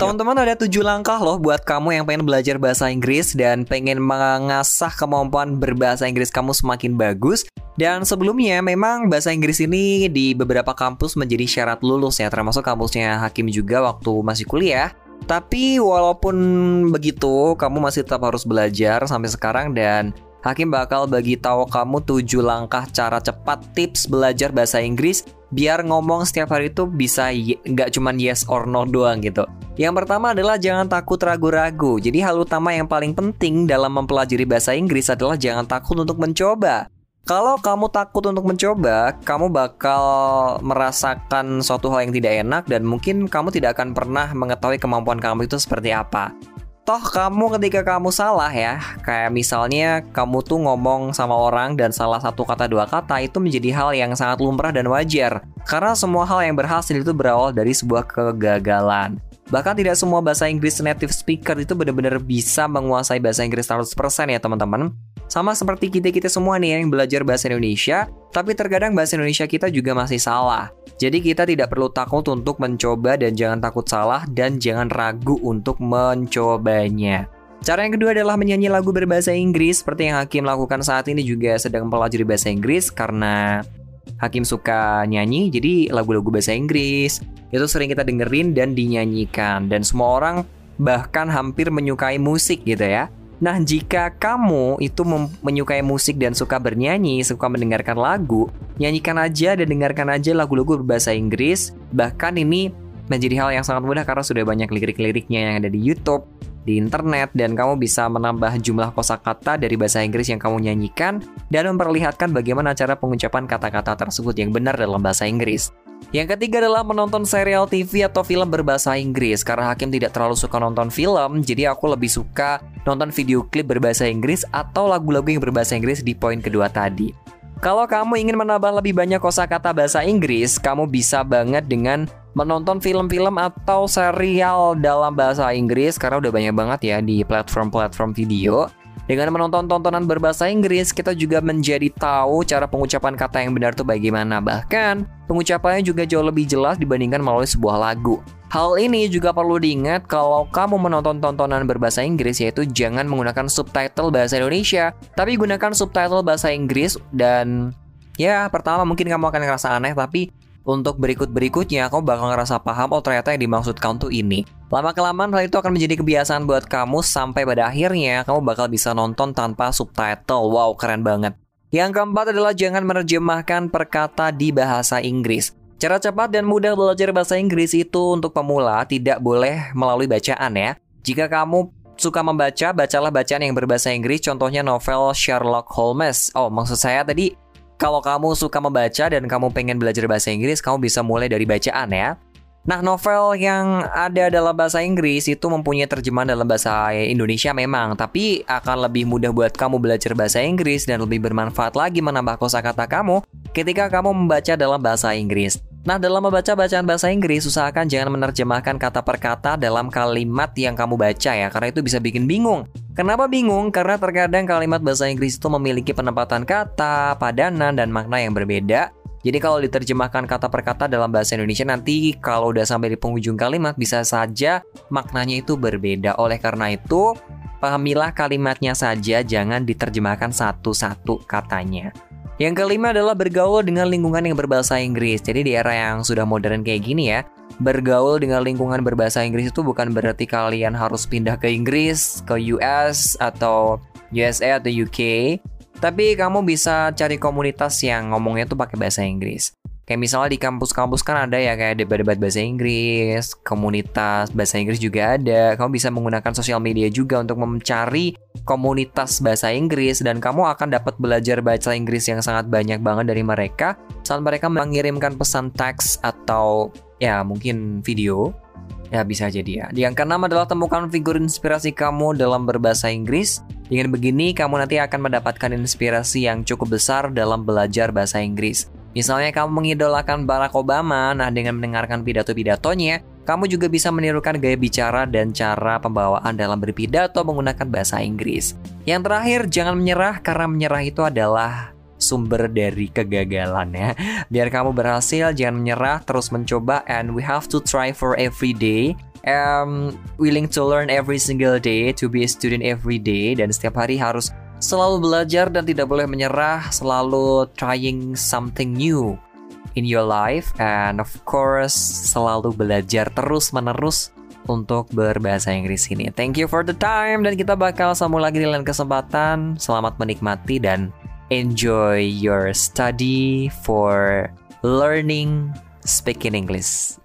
Teman-teman ada tujuh langkah loh buat kamu yang pengen belajar bahasa Inggris dan pengen mengasah kemampuan berbahasa Inggris kamu semakin bagus. Dan sebelumnya memang bahasa Inggris ini di beberapa kampus menjadi syarat lulus ya, termasuk kampusnya Hakim juga waktu masih kuliah. Tapi walaupun begitu, kamu masih tetap harus belajar sampai sekarang dan Hakim bakal bagi tahu kamu 7 langkah cara cepat tips belajar bahasa Inggris biar ngomong setiap hari itu bisa nggak cuman yes or no doang gitu. Yang pertama adalah jangan takut ragu-ragu. Jadi hal utama yang paling penting dalam mempelajari bahasa Inggris adalah jangan takut untuk mencoba. Kalau kamu takut untuk mencoba, kamu bakal merasakan suatu hal yang tidak enak dan mungkin kamu tidak akan pernah mengetahui kemampuan kamu itu seperti apa toh kamu ketika kamu salah ya, kayak misalnya kamu tuh ngomong sama orang dan salah satu kata dua kata itu menjadi hal yang sangat lumrah dan wajar. Karena semua hal yang berhasil itu berawal dari sebuah kegagalan. Bahkan tidak semua bahasa Inggris native speaker itu benar-benar bisa menguasai bahasa Inggris 100% ya teman-teman. Sama seperti kita-kita semua nih yang belajar bahasa Indonesia, tapi terkadang bahasa Indonesia kita juga masih salah. Jadi kita tidak perlu takut untuk mencoba dan jangan takut salah dan jangan ragu untuk mencobanya. Cara yang kedua adalah menyanyi lagu berbahasa Inggris seperti yang Hakim lakukan saat ini juga sedang mempelajari bahasa Inggris karena Hakim suka nyanyi, jadi lagu-lagu bahasa Inggris itu sering kita dengerin dan dinyanyikan dan semua orang bahkan hampir menyukai musik gitu ya. Nah, jika kamu itu menyukai musik dan suka bernyanyi, suka mendengarkan lagu, nyanyikan aja dan dengarkan aja lagu-lagu berbahasa Inggris. Bahkan ini menjadi hal yang sangat mudah karena sudah banyak lirik-liriknya yang ada di YouTube, di internet, dan kamu bisa menambah jumlah kosakata dari bahasa Inggris yang kamu nyanyikan dan memperlihatkan bagaimana cara pengucapan kata-kata tersebut yang benar dalam bahasa Inggris. Yang ketiga adalah menonton serial TV atau film berbahasa Inggris. Karena Hakim tidak terlalu suka nonton film, jadi aku lebih suka nonton video klip berbahasa Inggris atau lagu-lagu yang berbahasa Inggris di poin kedua tadi. Kalau kamu ingin menambah lebih banyak kosakata bahasa Inggris, kamu bisa banget dengan menonton film-film atau serial dalam bahasa Inggris karena udah banyak banget ya di platform-platform video. Dengan menonton tontonan berbahasa Inggris, kita juga menjadi tahu cara pengucapan kata yang benar itu bagaimana. Bahkan, pengucapannya juga jauh lebih jelas dibandingkan melalui sebuah lagu. Hal ini juga perlu diingat kalau kamu menonton tontonan berbahasa Inggris yaitu jangan menggunakan subtitle bahasa Indonesia, tapi gunakan subtitle bahasa Inggris dan ya pertama mungkin kamu akan ngerasa aneh tapi untuk berikut-berikutnya, kamu bakal ngerasa paham, oh ternyata yang dimaksudkan tuh ini. Lama-kelamaan hal itu akan menjadi kebiasaan buat kamu sampai pada akhirnya kamu bakal bisa nonton tanpa subtitle. Wow, keren banget. Yang keempat adalah jangan menerjemahkan perkata di bahasa Inggris. Cara cepat dan mudah belajar bahasa Inggris itu untuk pemula tidak boleh melalui bacaan ya. Jika kamu suka membaca, bacalah bacaan yang berbahasa Inggris, contohnya novel Sherlock Holmes. Oh, maksud saya tadi kalau kamu suka membaca dan kamu pengen belajar bahasa Inggris, kamu bisa mulai dari bacaan ya. Nah, novel yang ada dalam bahasa Inggris itu mempunyai terjemahan dalam bahasa Indonesia memang, tapi akan lebih mudah buat kamu belajar bahasa Inggris dan lebih bermanfaat lagi menambah kosakata kamu ketika kamu membaca dalam bahasa Inggris. Nah, dalam membaca bacaan bahasa Inggris, usahakan jangan menerjemahkan kata per kata dalam kalimat yang kamu baca ya, karena itu bisa bikin bingung. Kenapa bingung? Karena terkadang kalimat bahasa Inggris itu memiliki penempatan kata, padanan, dan makna yang berbeda. Jadi kalau diterjemahkan kata per kata dalam bahasa Indonesia nanti kalau udah sampai di penghujung kalimat bisa saja maknanya itu berbeda. Oleh karena itu, pahamilah kalimatnya saja, jangan diterjemahkan satu-satu katanya. Yang kelima adalah bergaul dengan lingkungan yang berbahasa Inggris. Jadi di era yang sudah modern kayak gini ya, bergaul dengan lingkungan berbahasa Inggris itu bukan berarti kalian harus pindah ke Inggris, ke US atau USA atau UK, tapi kamu bisa cari komunitas yang ngomongnya tuh pakai bahasa Inggris. Kayak misalnya di kampus-kampus kan ada ya kayak debat-debat bahasa Inggris, komunitas bahasa Inggris juga ada. Kamu bisa menggunakan sosial media juga untuk mencari komunitas bahasa Inggris dan kamu akan dapat belajar bahasa Inggris yang sangat banyak banget dari mereka saat mereka mengirimkan pesan teks atau ya mungkin video. Ya bisa jadi ya. Yang keenam adalah temukan figur inspirasi kamu dalam berbahasa Inggris. Dengan begini kamu nanti akan mendapatkan inspirasi yang cukup besar dalam belajar bahasa Inggris. Misalnya kamu mengidolakan Barack Obama, nah dengan mendengarkan pidato-pidatonya, kamu juga bisa menirukan gaya bicara dan cara pembawaan dalam berpidato menggunakan bahasa Inggris. Yang terakhir, jangan menyerah karena menyerah itu adalah sumber dari kegagalan ya. Biar kamu berhasil, jangan menyerah, terus mencoba and we have to try for every day. um, willing to learn every single day, to be a student every day, dan setiap hari harus selalu belajar dan tidak boleh menyerah, selalu trying something new in your life, and of course selalu belajar terus menerus untuk berbahasa Inggris ini. Thank you for the time dan kita bakal sambung lagi di lain kesempatan. Selamat menikmati dan enjoy your study for learning speaking English.